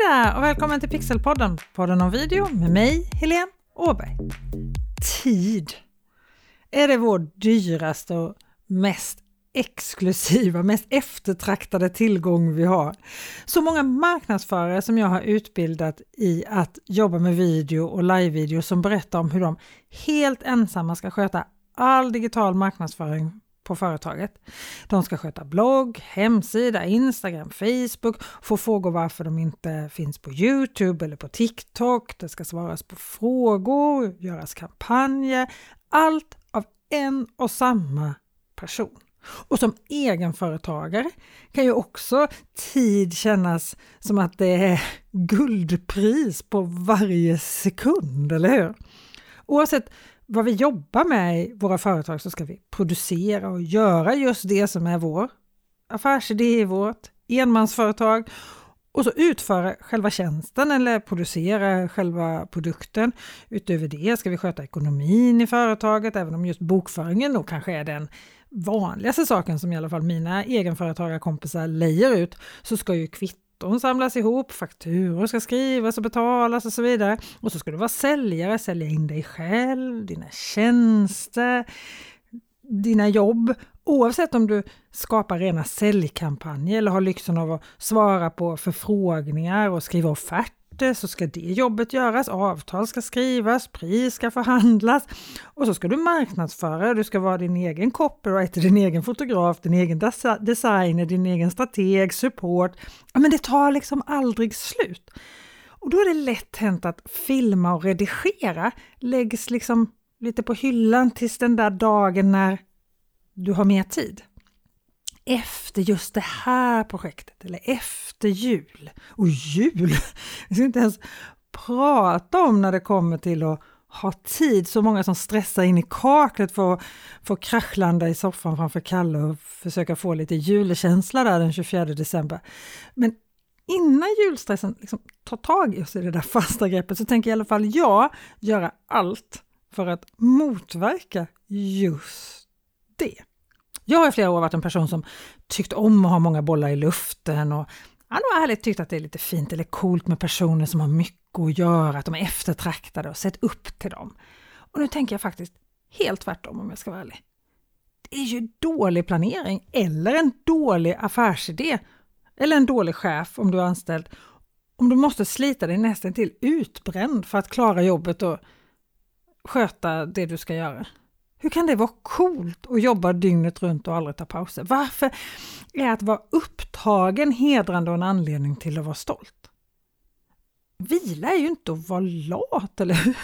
Hej där och välkommen till Pixelpodden, podden om video med mig, Helene Åberg. Tid är det vår dyraste och mest exklusiva, mest eftertraktade tillgång vi har. Så många marknadsförare som jag har utbildat i att jobba med video och livevideo som berättar om hur de helt ensamma ska sköta all digital marknadsföring på företaget. De ska sköta blogg, hemsida, Instagram, Facebook, få frågor varför de inte finns på Youtube eller på TikTok. Det ska svaras på frågor, göras kampanjer. Allt av en och samma person. Och som egenföretagare kan ju också tid kännas som att det är guldpris på varje sekund, eller hur? Oavsett vad vi jobbar med i våra företag så ska vi producera och göra just det som är vår affärsidé i vårt enmansföretag och så utföra själva tjänsten eller producera själva produkten. Utöver det ska vi sköta ekonomin i företaget, även om just bokföringen då kanske är den vanligaste saken som i alla fall mina egenföretagarkompisar lejer ut, så ska ju kvitton samlas ihop, fakturor ska skrivas och betalas och så vidare. Och så ska du vara säljare, sälja in dig själv, dina tjänster, dina jobb. Oavsett om du skapar rena säljkampanjer eller har lyxen av att svara på förfrågningar och skriva offert så ska det jobbet göras, avtal ska skrivas, pris ska förhandlas och så ska du marknadsföra, du ska vara din egen copywriter, din egen fotograf, din egen designer, din egen strateg, support. Men det tar liksom aldrig slut. Och då är det lätt hänt att filma och redigera läggs liksom lite på hyllan tills den där dagen när du har mer tid efter just det här projektet eller efter jul. Och jul! Vi ska inte ens prata om när det kommer till att ha tid. Så många som stressar in i kaklet för att få kraschlanda i soffan framför Kalle och försöka få lite julkänsla där den 24 december. Men innan julstressen liksom tar tag i oss i det där fasta greppet så tänker i alla fall jag göra allt för att motverka just det. Jag har i flera år varit en person som tyckt om att ha många bollar i luften och han har ärligt tyckt att det är lite fint eller coolt med personer som har mycket att göra, att de är eftertraktade och sett upp till dem. Och nu tänker jag faktiskt helt tvärtom om jag ska vara ärlig. Det är ju dålig planering eller en dålig affärsidé eller en dålig chef om du är anställd. Om du måste slita dig nästan till utbränd för att klara jobbet och sköta det du ska göra. Hur kan det vara coolt att jobba dygnet runt och aldrig ta pauser? Varför är att vara upptagen hedrande och en anledning till att vara stolt? Vila är ju inte att vara lat, eller hur?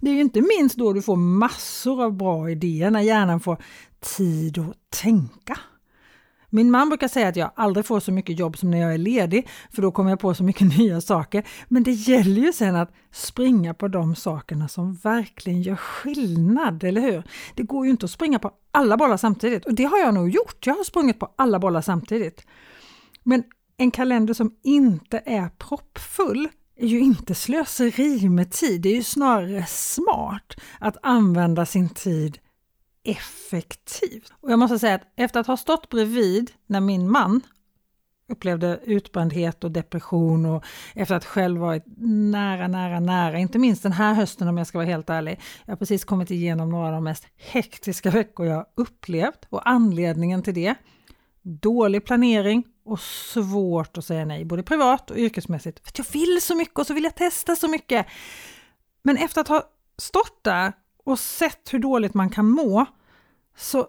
Det är ju inte minst då du får massor av bra idéer, när hjärnan får tid att tänka. Min man brukar säga att jag aldrig får så mycket jobb som när jag är ledig, för då kommer jag på så mycket nya saker. Men det gäller ju sen att springa på de sakerna som verkligen gör skillnad, eller hur? Det går ju inte att springa på alla bollar samtidigt och det har jag nog gjort. Jag har sprungit på alla bollar samtidigt. Men en kalender som inte är proppfull är ju inte slöseri med tid, det är ju snarare smart att använda sin tid effektivt. Och jag måste säga att efter att ha stått bredvid när min man upplevde utbrändhet och depression och efter att själv varit nära, nära, nära, inte minst den här hösten om jag ska vara helt ärlig. Jag har precis kommit igenom några av de mest hektiska veckor jag upplevt och anledningen till det, dålig planering och svårt att säga nej, både privat och yrkesmässigt. För jag vill så mycket och så vill jag testa så mycket. Men efter att ha stått där och sett hur dåligt man kan må, så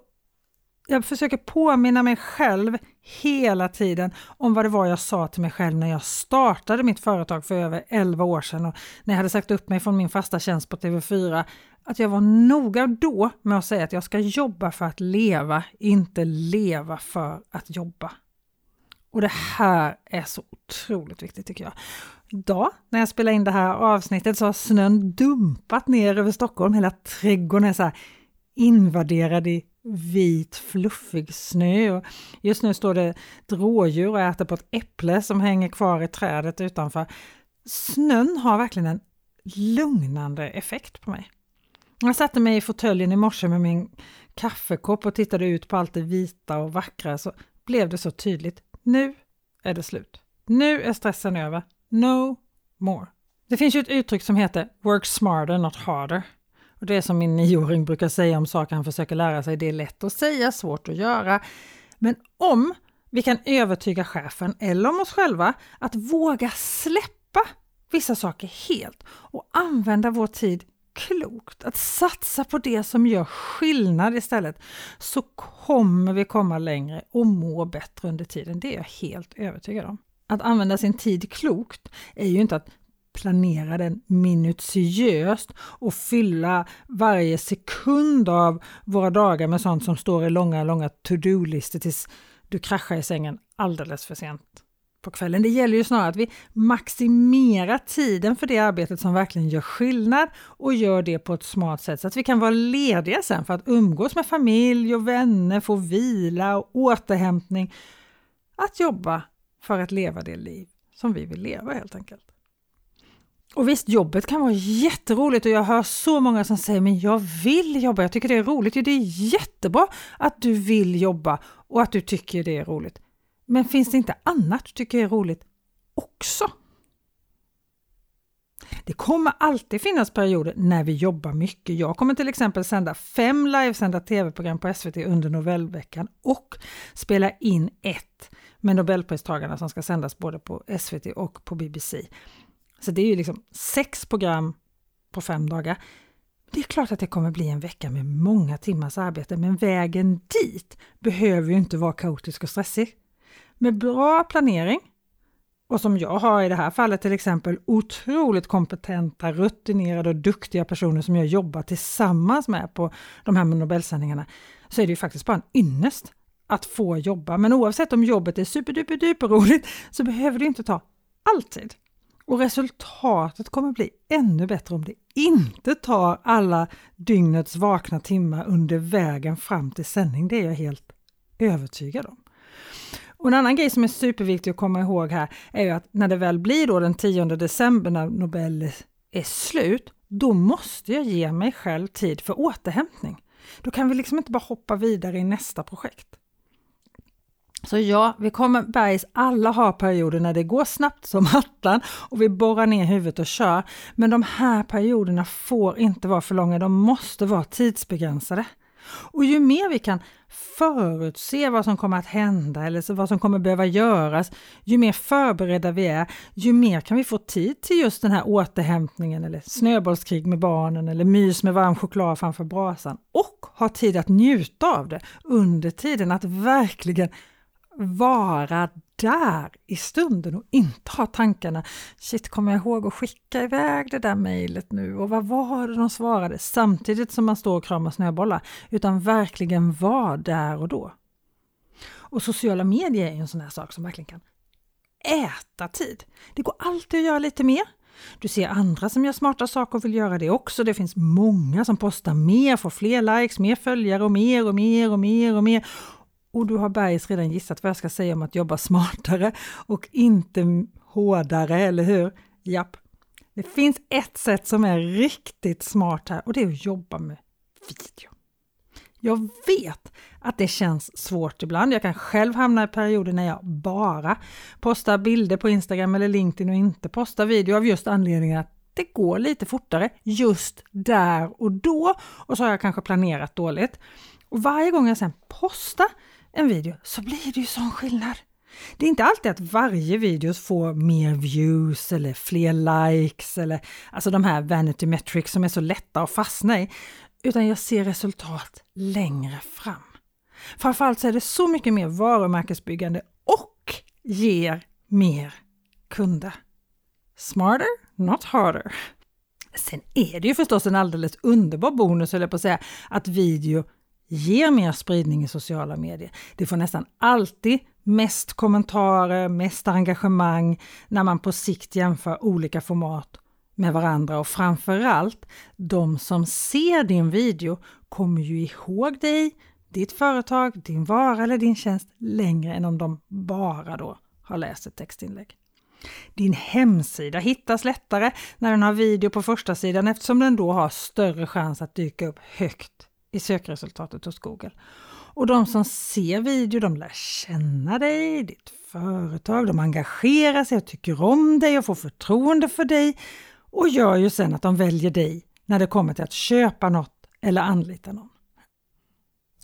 jag försöker påminna mig själv hela tiden om vad det var jag sa till mig själv när jag startade mitt företag för över 11 år sedan och när jag hade sagt upp mig från min fasta tjänst på TV4. Att jag var noga då med att säga att jag ska jobba för att leva, inte leva för att jobba. Och det här är så otroligt viktigt tycker jag. Idag när jag spelar in det här avsnittet så har snön dumpat ner över Stockholm. Hela trädgården är så här invaderad i vit fluffig snö. Och just nu står det ett rådjur och äter på ett äpple som hänger kvar i trädet utanför. Snön har verkligen en lugnande effekt på mig. Jag satte mig i fåtöljen i morse med min kaffekopp och tittade ut på allt det vita och vackra så blev det så tydligt. Nu är det slut. Nu är stressen över. No more. Det finns ju ett uttryck som heter work smarter not harder. Och det är som min nioåring brukar säga om saker han försöker lära sig, det är lätt att säga, svårt att göra. Men om vi kan övertyga chefen eller om oss själva att våga släppa vissa saker helt och använda vår tid klokt, att satsa på det som gör skillnad istället, så kommer vi komma längre och må bättre under tiden. Det är jag helt övertygad om. Att använda sin tid klokt är ju inte att planera den minutiöst och fylla varje sekund av våra dagar med sånt som står i långa, långa to-do-listor tills du kraschar i sängen alldeles för sent på kvällen. Det gäller ju snarare att vi maximerar tiden för det arbetet som verkligen gör skillnad och gör det på ett smart sätt så att vi kan vara lediga sen för att umgås med familj och vänner, få vila och återhämtning. Att jobba för att leva det liv som vi vill leva helt enkelt. Och visst, jobbet kan vara jätteroligt och jag hör så många som säger men jag vill jobba, jag tycker det är roligt. det är jättebra att du vill jobba och att du tycker det är roligt. Men finns det inte annat du tycker är roligt också? Det kommer alltid finnas perioder när vi jobbar mycket. Jag kommer till exempel sända fem livesända tv-program på SVT under novellveckan och spela in ett med Nobelpristagarna som ska sändas både på SVT och på BBC. Så det är ju liksom sex program på fem dagar. Det är klart att det kommer bli en vecka med många timmars arbete, men vägen dit behöver ju inte vara kaotisk och stressig. Med bra planering, och som jag har i det här fallet till exempel otroligt kompetenta, rutinerade och duktiga personer som jag jobbar tillsammans med på de här Nobelsändningarna, så är det ju faktiskt bara en ynnest att få jobba. Men oavsett om jobbet är superduper roligt så behöver du inte ta alltid. Och resultatet kommer bli ännu bättre om det inte tar alla dygnets vakna timmar under vägen fram till sändning. Det är jag helt övertygad om. Och en annan grej som är superviktig att komma ihåg här är ju att när det väl blir då den 10 december när Nobel är slut, då måste jag ge mig själv tid för återhämtning. Då kan vi liksom inte bara hoppa vidare i nästa projekt. Så ja, vi kommer bergs alla ha perioder när det går snabbt som attan och vi borrar ner huvudet och kör. Men de här perioderna får inte vara för långa, de måste vara tidsbegränsade. Och ju mer vi kan förutse vad som kommer att hända eller vad som kommer behöva göras, ju mer förberedda vi är, ju mer kan vi få tid till just den här återhämtningen eller snöbollskrig med barnen eller mys med varm choklad framför brasan och ha tid att njuta av det under tiden, att verkligen vara där i stunden och inte ha tankarna Shit, kommer jag ihåg att skicka iväg det där mejlet nu och vad var det de svarade? Samtidigt som man står och kramar snöbollar, utan verkligen vara där och då. Och sociala medier är en sån här sak som verkligen kan äta tid. Det går alltid att göra lite mer. Du ser andra som gör smarta saker och vill göra det också. Det finns många som postar mer, får fler likes, mer följare och mer och mer och mer och mer. Och du har Bergs redan gissat vad jag ska säga om att jobba smartare och inte hårdare, eller hur? Japp. Det finns ett sätt som är riktigt smart här och det är att jobba med video. Jag vet att det känns svårt ibland. Jag kan själv hamna i perioder när jag bara postar bilder på Instagram eller LinkedIn och inte postar video av just anledningen att det går lite fortare just där och då och så har jag kanske planerat dåligt. Och varje gång jag sen postar en video så blir det ju sån skillnad. Det är inte alltid att varje video får mer views eller fler likes eller alltså de här vanity metrics som är så lätta att fastna i, utan jag ser resultat längre fram. Framförallt så är det så mycket mer varumärkesbyggande och ger mer kunder. Smarter, not harder. Sen är det ju förstås en alldeles underbar bonus, höll jag på att säga, att video ger mer spridning i sociala medier. Det får nästan alltid mest kommentarer, mest engagemang när man på sikt jämför olika format med varandra och framförallt de som ser din video kommer ju ihåg dig, ditt företag, din vara eller din tjänst längre än om de bara då har läst ett textinlägg. Din hemsida hittas lättare när den har video på första sidan eftersom den då har större chans att dyka upp högt i sökresultatet hos Google. Och de som ser video, de lär känna dig, ditt företag, de engagerar sig och tycker om dig och får förtroende för dig och gör ju sen att de väljer dig när det kommer till att köpa något eller anlita någon.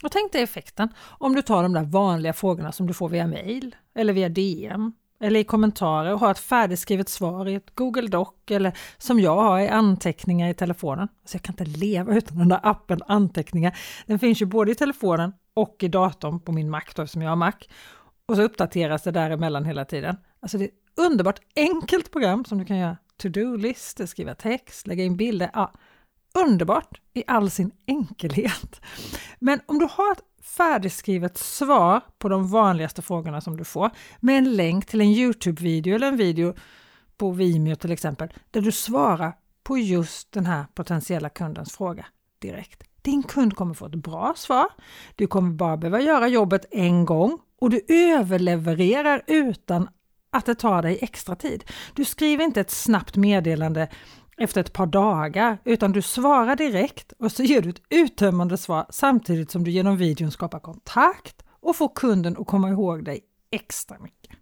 Och tänk dig effekten om du tar de där vanliga frågorna som du får via mail eller via DM eller i kommentarer och har ett färdigskrivet svar i ett Google Doc eller som jag har i anteckningar i telefonen. Alltså jag kan inte leva utan den där appen anteckningar. Den finns ju både i telefonen och i datorn på min Mac då, eftersom jag har Mac. Och så uppdateras det däremellan hela tiden. Alltså det är ett underbart enkelt program som du kan göra to-do-listor, skriva text, lägga in bilder. Ja, underbart i all sin enkelhet. Men om du har ett färdigskrivet svar på de vanligaste frågorna som du får med en länk till en Youtube-video eller en video på Vimeo till exempel, där du svarar på just den här potentiella kundens fråga direkt. Din kund kommer få ett bra svar. Du kommer bara behöva göra jobbet en gång och du överlevererar utan att det tar dig extra tid. Du skriver inte ett snabbt meddelande efter ett par dagar, utan du svarar direkt och så ger du ett uttömmande svar samtidigt som du genom videon skapar kontakt och får kunden att komma ihåg dig extra mycket.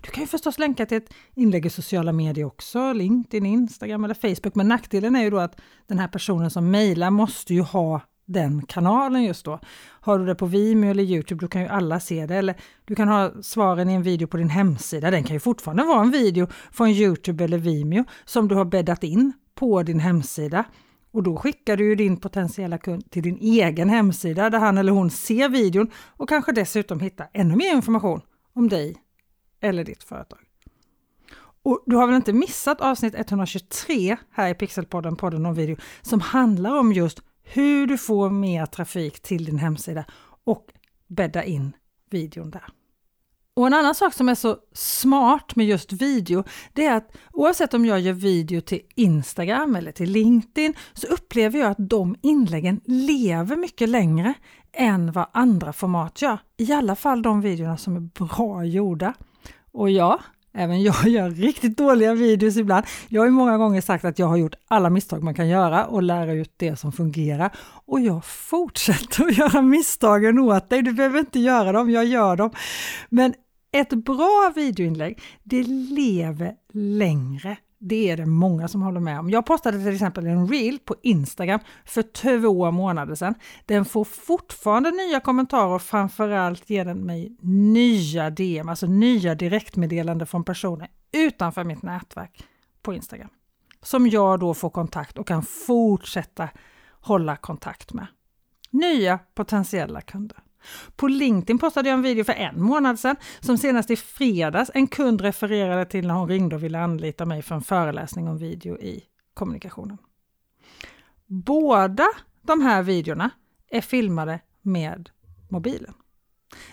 Du kan ju förstås länka till ett inlägg i sociala medier också, LinkedIn, Instagram eller Facebook, men nackdelen är ju då att den här personen som mejlar måste ju ha den kanalen just då. Har du det på Vimeo eller Youtube, då kan ju alla se det. Eller du kan ha svaren i en video på din hemsida. Den kan ju fortfarande vara en video från Youtube eller Vimeo som du har bäddat in på din hemsida. Och då skickar du ju din potentiella kund till din egen hemsida där han eller hon ser videon och kanske dessutom hittar ännu mer information om dig eller ditt företag. Och du har väl inte missat avsnitt 123 här i Pixelpodden, podden om video, som handlar om just hur du får mer trafik till din hemsida och bädda in videon där. Och en annan sak som är så smart med just video, det är att oavsett om jag gör video till Instagram eller till LinkedIn så upplever jag att de inläggen lever mycket längre än vad andra format gör. I alla fall de videorna som är bra gjorda. Och ja, Även jag gör riktigt dåliga videos ibland. Jag har ju många gånger sagt att jag har gjort alla misstag man kan göra och lära ut det som fungerar. Och jag fortsätter att göra misstagen åt dig. Du behöver inte göra dem, jag gör dem. Men ett bra videoinlägg, det lever längre det är det många som håller med om. Jag postade till exempel en reel på Instagram för två månader sedan. Den får fortfarande nya kommentarer och framförallt ger den mig nya DM, alltså nya direktmeddelanden från personer utanför mitt nätverk på Instagram. Som jag då får kontakt och kan fortsätta hålla kontakt med. Nya potentiella kunder. På LinkedIn postade jag en video för en månad sedan som senast i fredags en kund refererade till när hon ringde och ville anlita mig för en föreläsning om video i kommunikationen. Båda de här videorna är filmade med mobilen.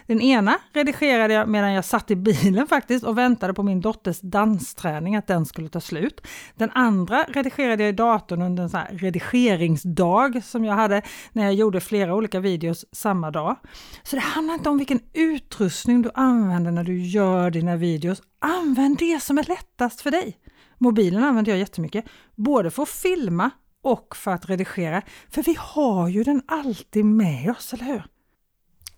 Den ena redigerade jag medan jag satt i bilen faktiskt och väntade på min dotters dansträning, att den skulle ta slut. Den andra redigerade jag i datorn under en sån här redigeringsdag som jag hade när jag gjorde flera olika videos samma dag. Så det handlar inte om vilken utrustning du använder när du gör dina videos. Använd det som är lättast för dig. Mobilen använder jag jättemycket, både för att filma och för att redigera, för vi har ju den alltid med oss, eller hur?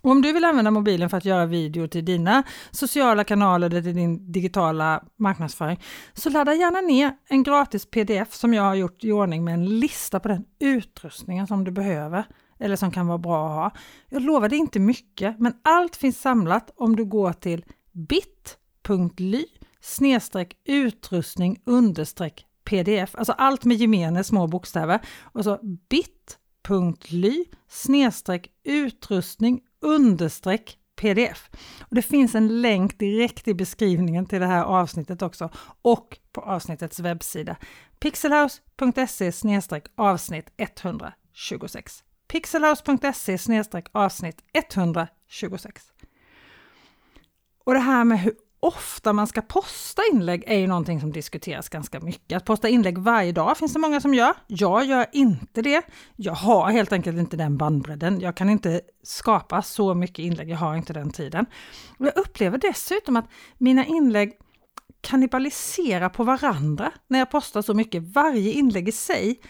Och om du vill använda mobilen för att göra video till dina sociala kanaler eller till din digitala marknadsföring, så ladda gärna ner en gratis pdf som jag har gjort i ordning med en lista på den utrustningen som du behöver eller som kan vara bra att ha. Jag lovar det inte mycket, men allt finns samlat om du går till bit.ly snedstreck utrustning understreck pdf, alltså allt med gemene små bokstäver och så bit.ly snedstreck utrustning understreck pdf. Och det finns en länk direkt i beskrivningen till det här avsnittet också och på avsnittets webbsida pixelhouse.se avsnitt 126. pixelhouse.se avsnitt 126. Och det här med hur ofta man ska posta inlägg är ju någonting som diskuteras ganska mycket. Att posta inlägg varje dag finns det många som gör. Jag gör inte det. Jag har helt enkelt inte den bandbredden. Jag kan inte skapa så mycket inlägg, jag har inte den tiden. Och jag upplever dessutom att mina inlägg kannibaliserar på varandra när jag postar så mycket. Varje inlägg i sig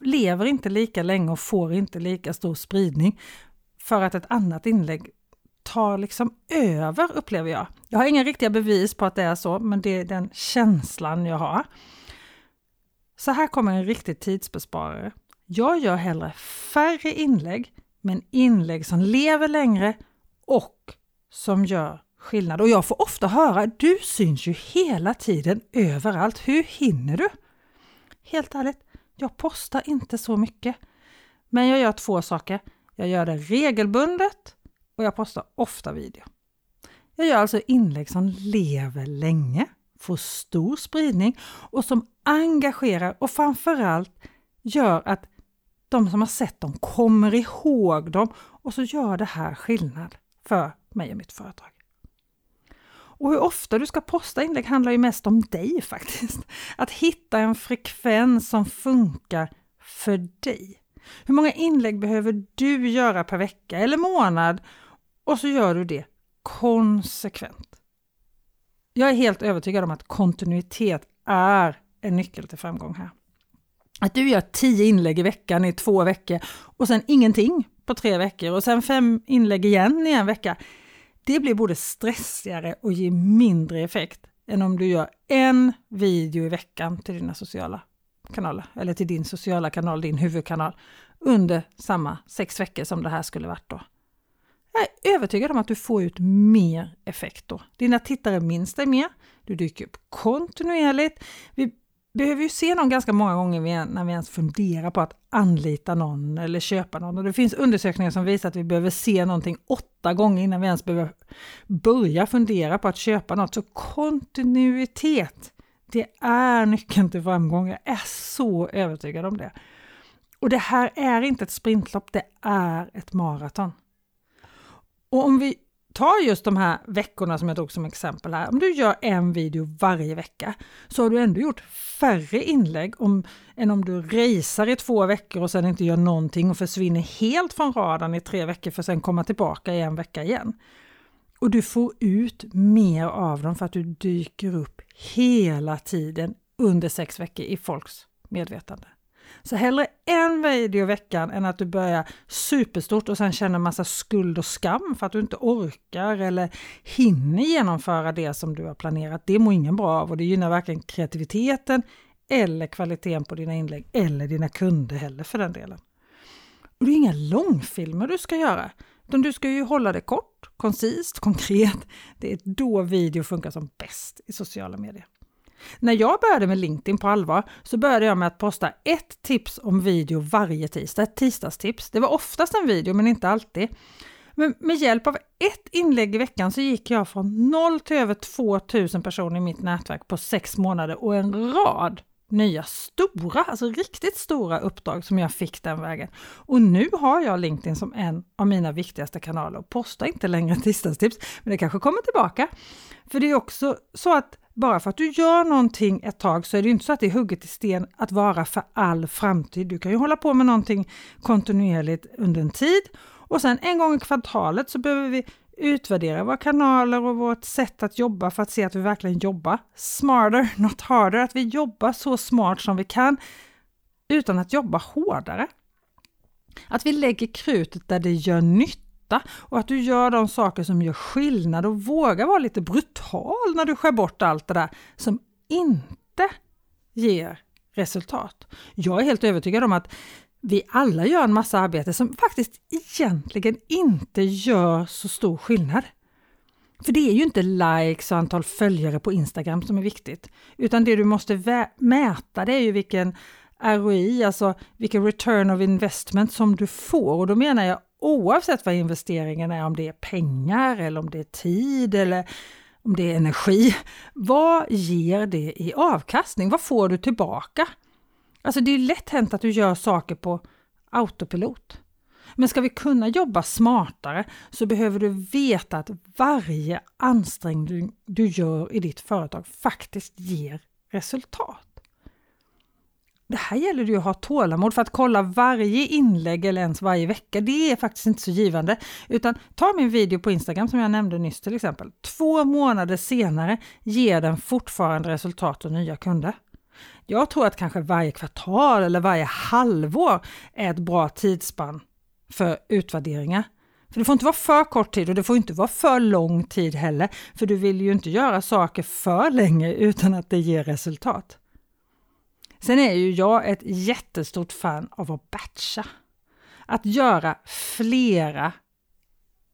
lever inte lika länge och får inte lika stor spridning. för att ett annat inlägg tar liksom över upplever jag. Jag har inga riktiga bevis på att det är så, men det är den känslan jag har. Så här kommer en riktig tidsbesparare. Jag gör hellre färre inlägg, men inlägg som lever längre och som gör skillnad. Och jag får ofta höra, du syns ju hela tiden överallt. Hur hinner du? Helt ärligt, jag postar inte så mycket. Men jag gör två saker. Jag gör det regelbundet och jag postar ofta video. Jag gör alltså inlägg som lever länge, får stor spridning och som engagerar och framförallt gör att de som har sett dem kommer ihåg dem och så gör det här skillnad för mig och mitt företag. Och hur ofta du ska posta inlägg handlar ju mest om dig faktiskt. Att hitta en frekvens som funkar för dig. Hur många inlägg behöver du göra per vecka eller månad? Och så gör du det konsekvent. Jag är helt övertygad om att kontinuitet är en nyckel till framgång här. Att du gör tio inlägg i veckan i två veckor och sen ingenting på tre veckor och sen fem inlägg igen i en vecka. Det blir både stressigare och ger mindre effekt än om du gör en video i veckan till dina sociala kanaler eller till din sociala kanal, din huvudkanal under samma sex veckor som det här skulle varit då. Jag är övertygad om att du får ut mer effekt då. Dina tittare minns dig mer, du dyker upp kontinuerligt. Vi behöver ju se någon ganska många gånger när vi ens funderar på att anlita någon eller köpa någon. Och det finns undersökningar som visar att vi behöver se någonting åtta gånger innan vi ens behöver börja fundera på att köpa något. Så kontinuitet, det är nyckeln till framgång. Jag är så övertygad om det. Och det här är inte ett sprintlopp, det är ett maraton. Och om vi tar just de här veckorna som jag tog som exempel här. Om du gör en video varje vecka så har du ändå gjort färre inlägg om, än om du racear i två veckor och sen inte gör någonting och försvinner helt från radarn i tre veckor för att sen komma tillbaka i en vecka igen. Och du får ut mer av dem för att du dyker upp hela tiden under sex veckor i folks medvetande. Så hellre en video i veckan än att du börjar superstort och sen känner massa skuld och skam för att du inte orkar eller hinner genomföra det som du har planerat. Det mår ingen bra av och det gynnar varken kreativiteten eller kvaliteten på dina inlägg eller dina kunder heller för den delen. Och det är inga långfilmer du ska göra, utan du ska ju hålla det kort, koncist, konkret. Det är då video funkar som bäst i sociala medier. När jag började med LinkedIn på allvar så började jag med att posta ett tips om video varje tisdag, ett tisdagstips. Det var oftast en video men inte alltid. Men med hjälp av ett inlägg i veckan så gick jag från noll till över 2000 personer i mitt nätverk på sex månader och en rad nya stora, alltså riktigt stora uppdrag som jag fick den vägen. Och nu har jag LinkedIn som en av mina viktigaste kanaler och postar inte längre tisdagstips, men det kanske kommer tillbaka. För det är också så att bara för att du gör någonting ett tag så är det inte så att det är hugget i sten att vara för all framtid. Du kan ju hålla på med någonting kontinuerligt under en tid och sen en gång i kvartalet så behöver vi utvärdera våra kanaler och vårt sätt att jobba för att se att vi verkligen jobbar smarter, not harder, att vi jobbar så smart som vi kan utan att jobba hårdare. Att vi lägger krutet där det gör nytta nytta och att du gör de saker som gör skillnad och vågar vara lite brutal när du skär bort allt det där som inte ger resultat. Jag är helt övertygad om att vi alla gör en massa arbete som faktiskt egentligen inte gör så stor skillnad. För det är ju inte likes och antal följare på Instagram som är viktigt, utan det du måste mäta det är ju vilken ROI, alltså vilken return of investment som du får. Och då menar jag oavsett vad investeringen är, om det är pengar eller om det är tid eller om det är energi. Vad ger det i avkastning? Vad får du tillbaka? Alltså det är lätt hänt att du gör saker på autopilot. Men ska vi kunna jobba smartare så behöver du veta att varje ansträngning du gör i ditt företag faktiskt ger resultat det här gäller det ju att ha tålamod för att kolla varje inlägg eller ens varje vecka. Det är faktiskt inte så givande. Utan ta min video på Instagram som jag nämnde nyss till exempel. Två månader senare ger den fortfarande resultat och nya kunder. Jag tror att kanske varje kvartal eller varje halvår är ett bra tidsspann för utvärderingar. För det får inte vara för kort tid och det får inte vara för lång tid heller, för du vill ju inte göra saker för länge utan att det ger resultat. Sen är ju jag ett jättestort fan av att batcha. Att göra flera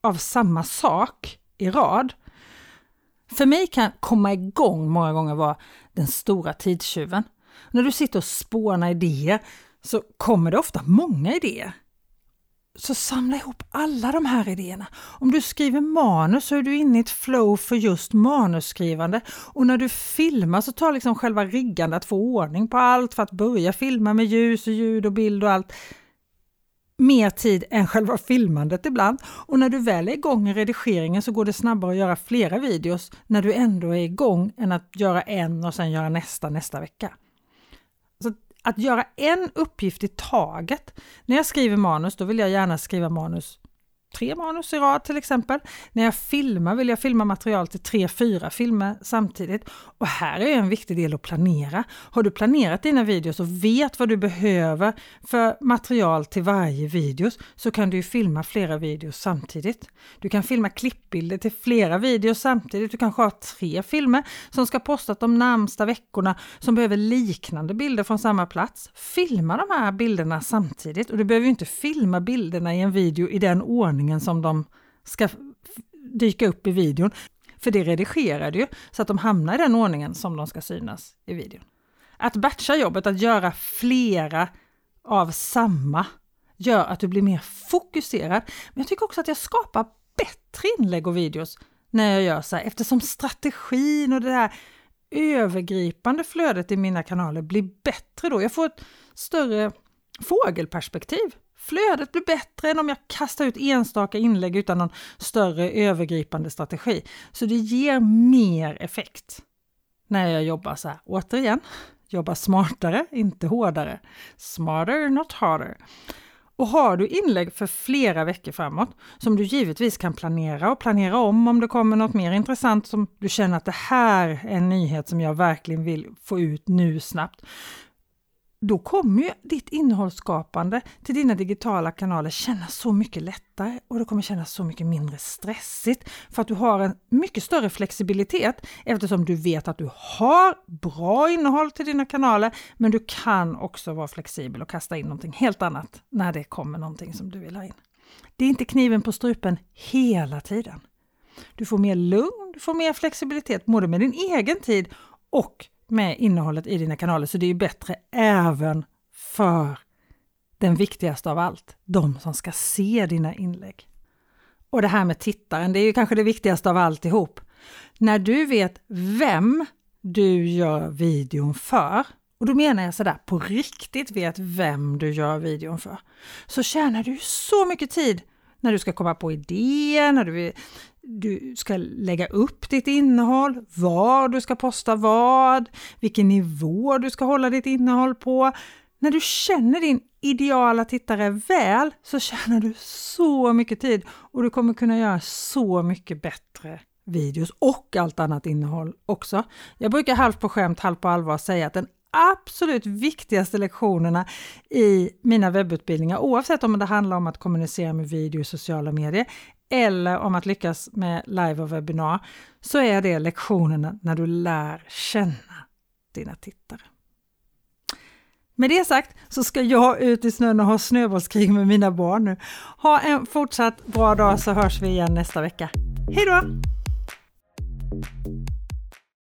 av samma sak i rad. För mig kan komma igång många gånger vara den stora tidstjuven. När du sitter och spånar idéer så kommer det ofta många idéer. Så samla ihop alla de här idéerna. Om du skriver manus så är du inne i ett flow för just manusskrivande. Och när du filmar så tar liksom själva riggandet att få ordning på allt för att börja filma med ljus och ljud och bild och allt mer tid än själva filmandet ibland. Och när du väl är igång i redigeringen så går det snabbare att göra flera videos när du ändå är igång än att göra en och sen göra nästa nästa vecka. Att göra en uppgift i taget. När jag skriver manus, då vill jag gärna skriva manus tre manus i rad till exempel. När jag filmar vill jag filma material till tre, fyra filmer samtidigt. Och här är en viktig del att planera. Har du planerat dina videos och vet vad du behöver för material till varje video så kan du filma flera videos samtidigt. Du kan filma klippbilder till flera videos samtidigt. Du kanske har tre filmer som ska postas de närmsta veckorna som behöver liknande bilder från samma plats. Filma de här bilderna samtidigt och du behöver inte filma bilderna i en video i den ordning ordningen som de ska dyka upp i videon. För det redigerar du ju så att de hamnar i den ordningen som de ska synas i videon. Att batcha jobbet, att göra flera av samma, gör att du blir mer fokuserad. Men jag tycker också att jag skapar bättre inlägg och videos när jag gör så här, eftersom strategin och det här övergripande flödet i mina kanaler blir bättre då. Jag får ett större fågelperspektiv Flödet blir bättre än om jag kastar ut enstaka inlägg utan någon större övergripande strategi. Så det ger mer effekt när jag jobbar så här. Återigen, jobba smartare, inte hårdare. Smarter, not harder. Och har du inlägg för flera veckor framåt som du givetvis kan planera och planera om om det kommer något mer intressant som du känner att det här är en nyhet som jag verkligen vill få ut nu snabbt då kommer ju ditt innehållsskapande till dina digitala kanaler kännas så mycket lättare och det kommer kännas så mycket mindre stressigt för att du har en mycket större flexibilitet eftersom du vet att du har bra innehåll till dina kanaler men du kan också vara flexibel och kasta in någonting helt annat när det kommer någonting som du vill ha in. Det är inte kniven på strupen hela tiden. Du får mer lugn, du får mer flexibilitet både med din egen tid och med innehållet i dina kanaler, så det är bättre även för den viktigaste av allt, de som ska se dina inlägg. Och det här med tittaren, det är ju kanske det viktigaste av alltihop. När du vet vem du gör videon för, och då menar jag sådär på riktigt vet vem du gör videon för, så tjänar du så mycket tid när du ska komma på idéer, när du du ska lägga upp ditt innehåll, var du ska posta vad, vilken nivå du ska hålla ditt innehåll på. När du känner din ideala tittare väl så tjänar du så mycket tid och du kommer kunna göra så mycket bättre videos och allt annat innehåll också. Jag brukar halvt på skämt, halvt på allvar säga att den absolut viktigaste lektionerna i mina webbutbildningar, oavsett om det handlar om att kommunicera med video i sociala medier eller om att lyckas med live och webbinar, så är det lektionerna när du lär känna dina tittare. Med det sagt så ska jag ut i snön och ha snöbollskrig med mina barn nu. Ha en fortsatt bra dag så hörs vi igen nästa vecka. Hej då!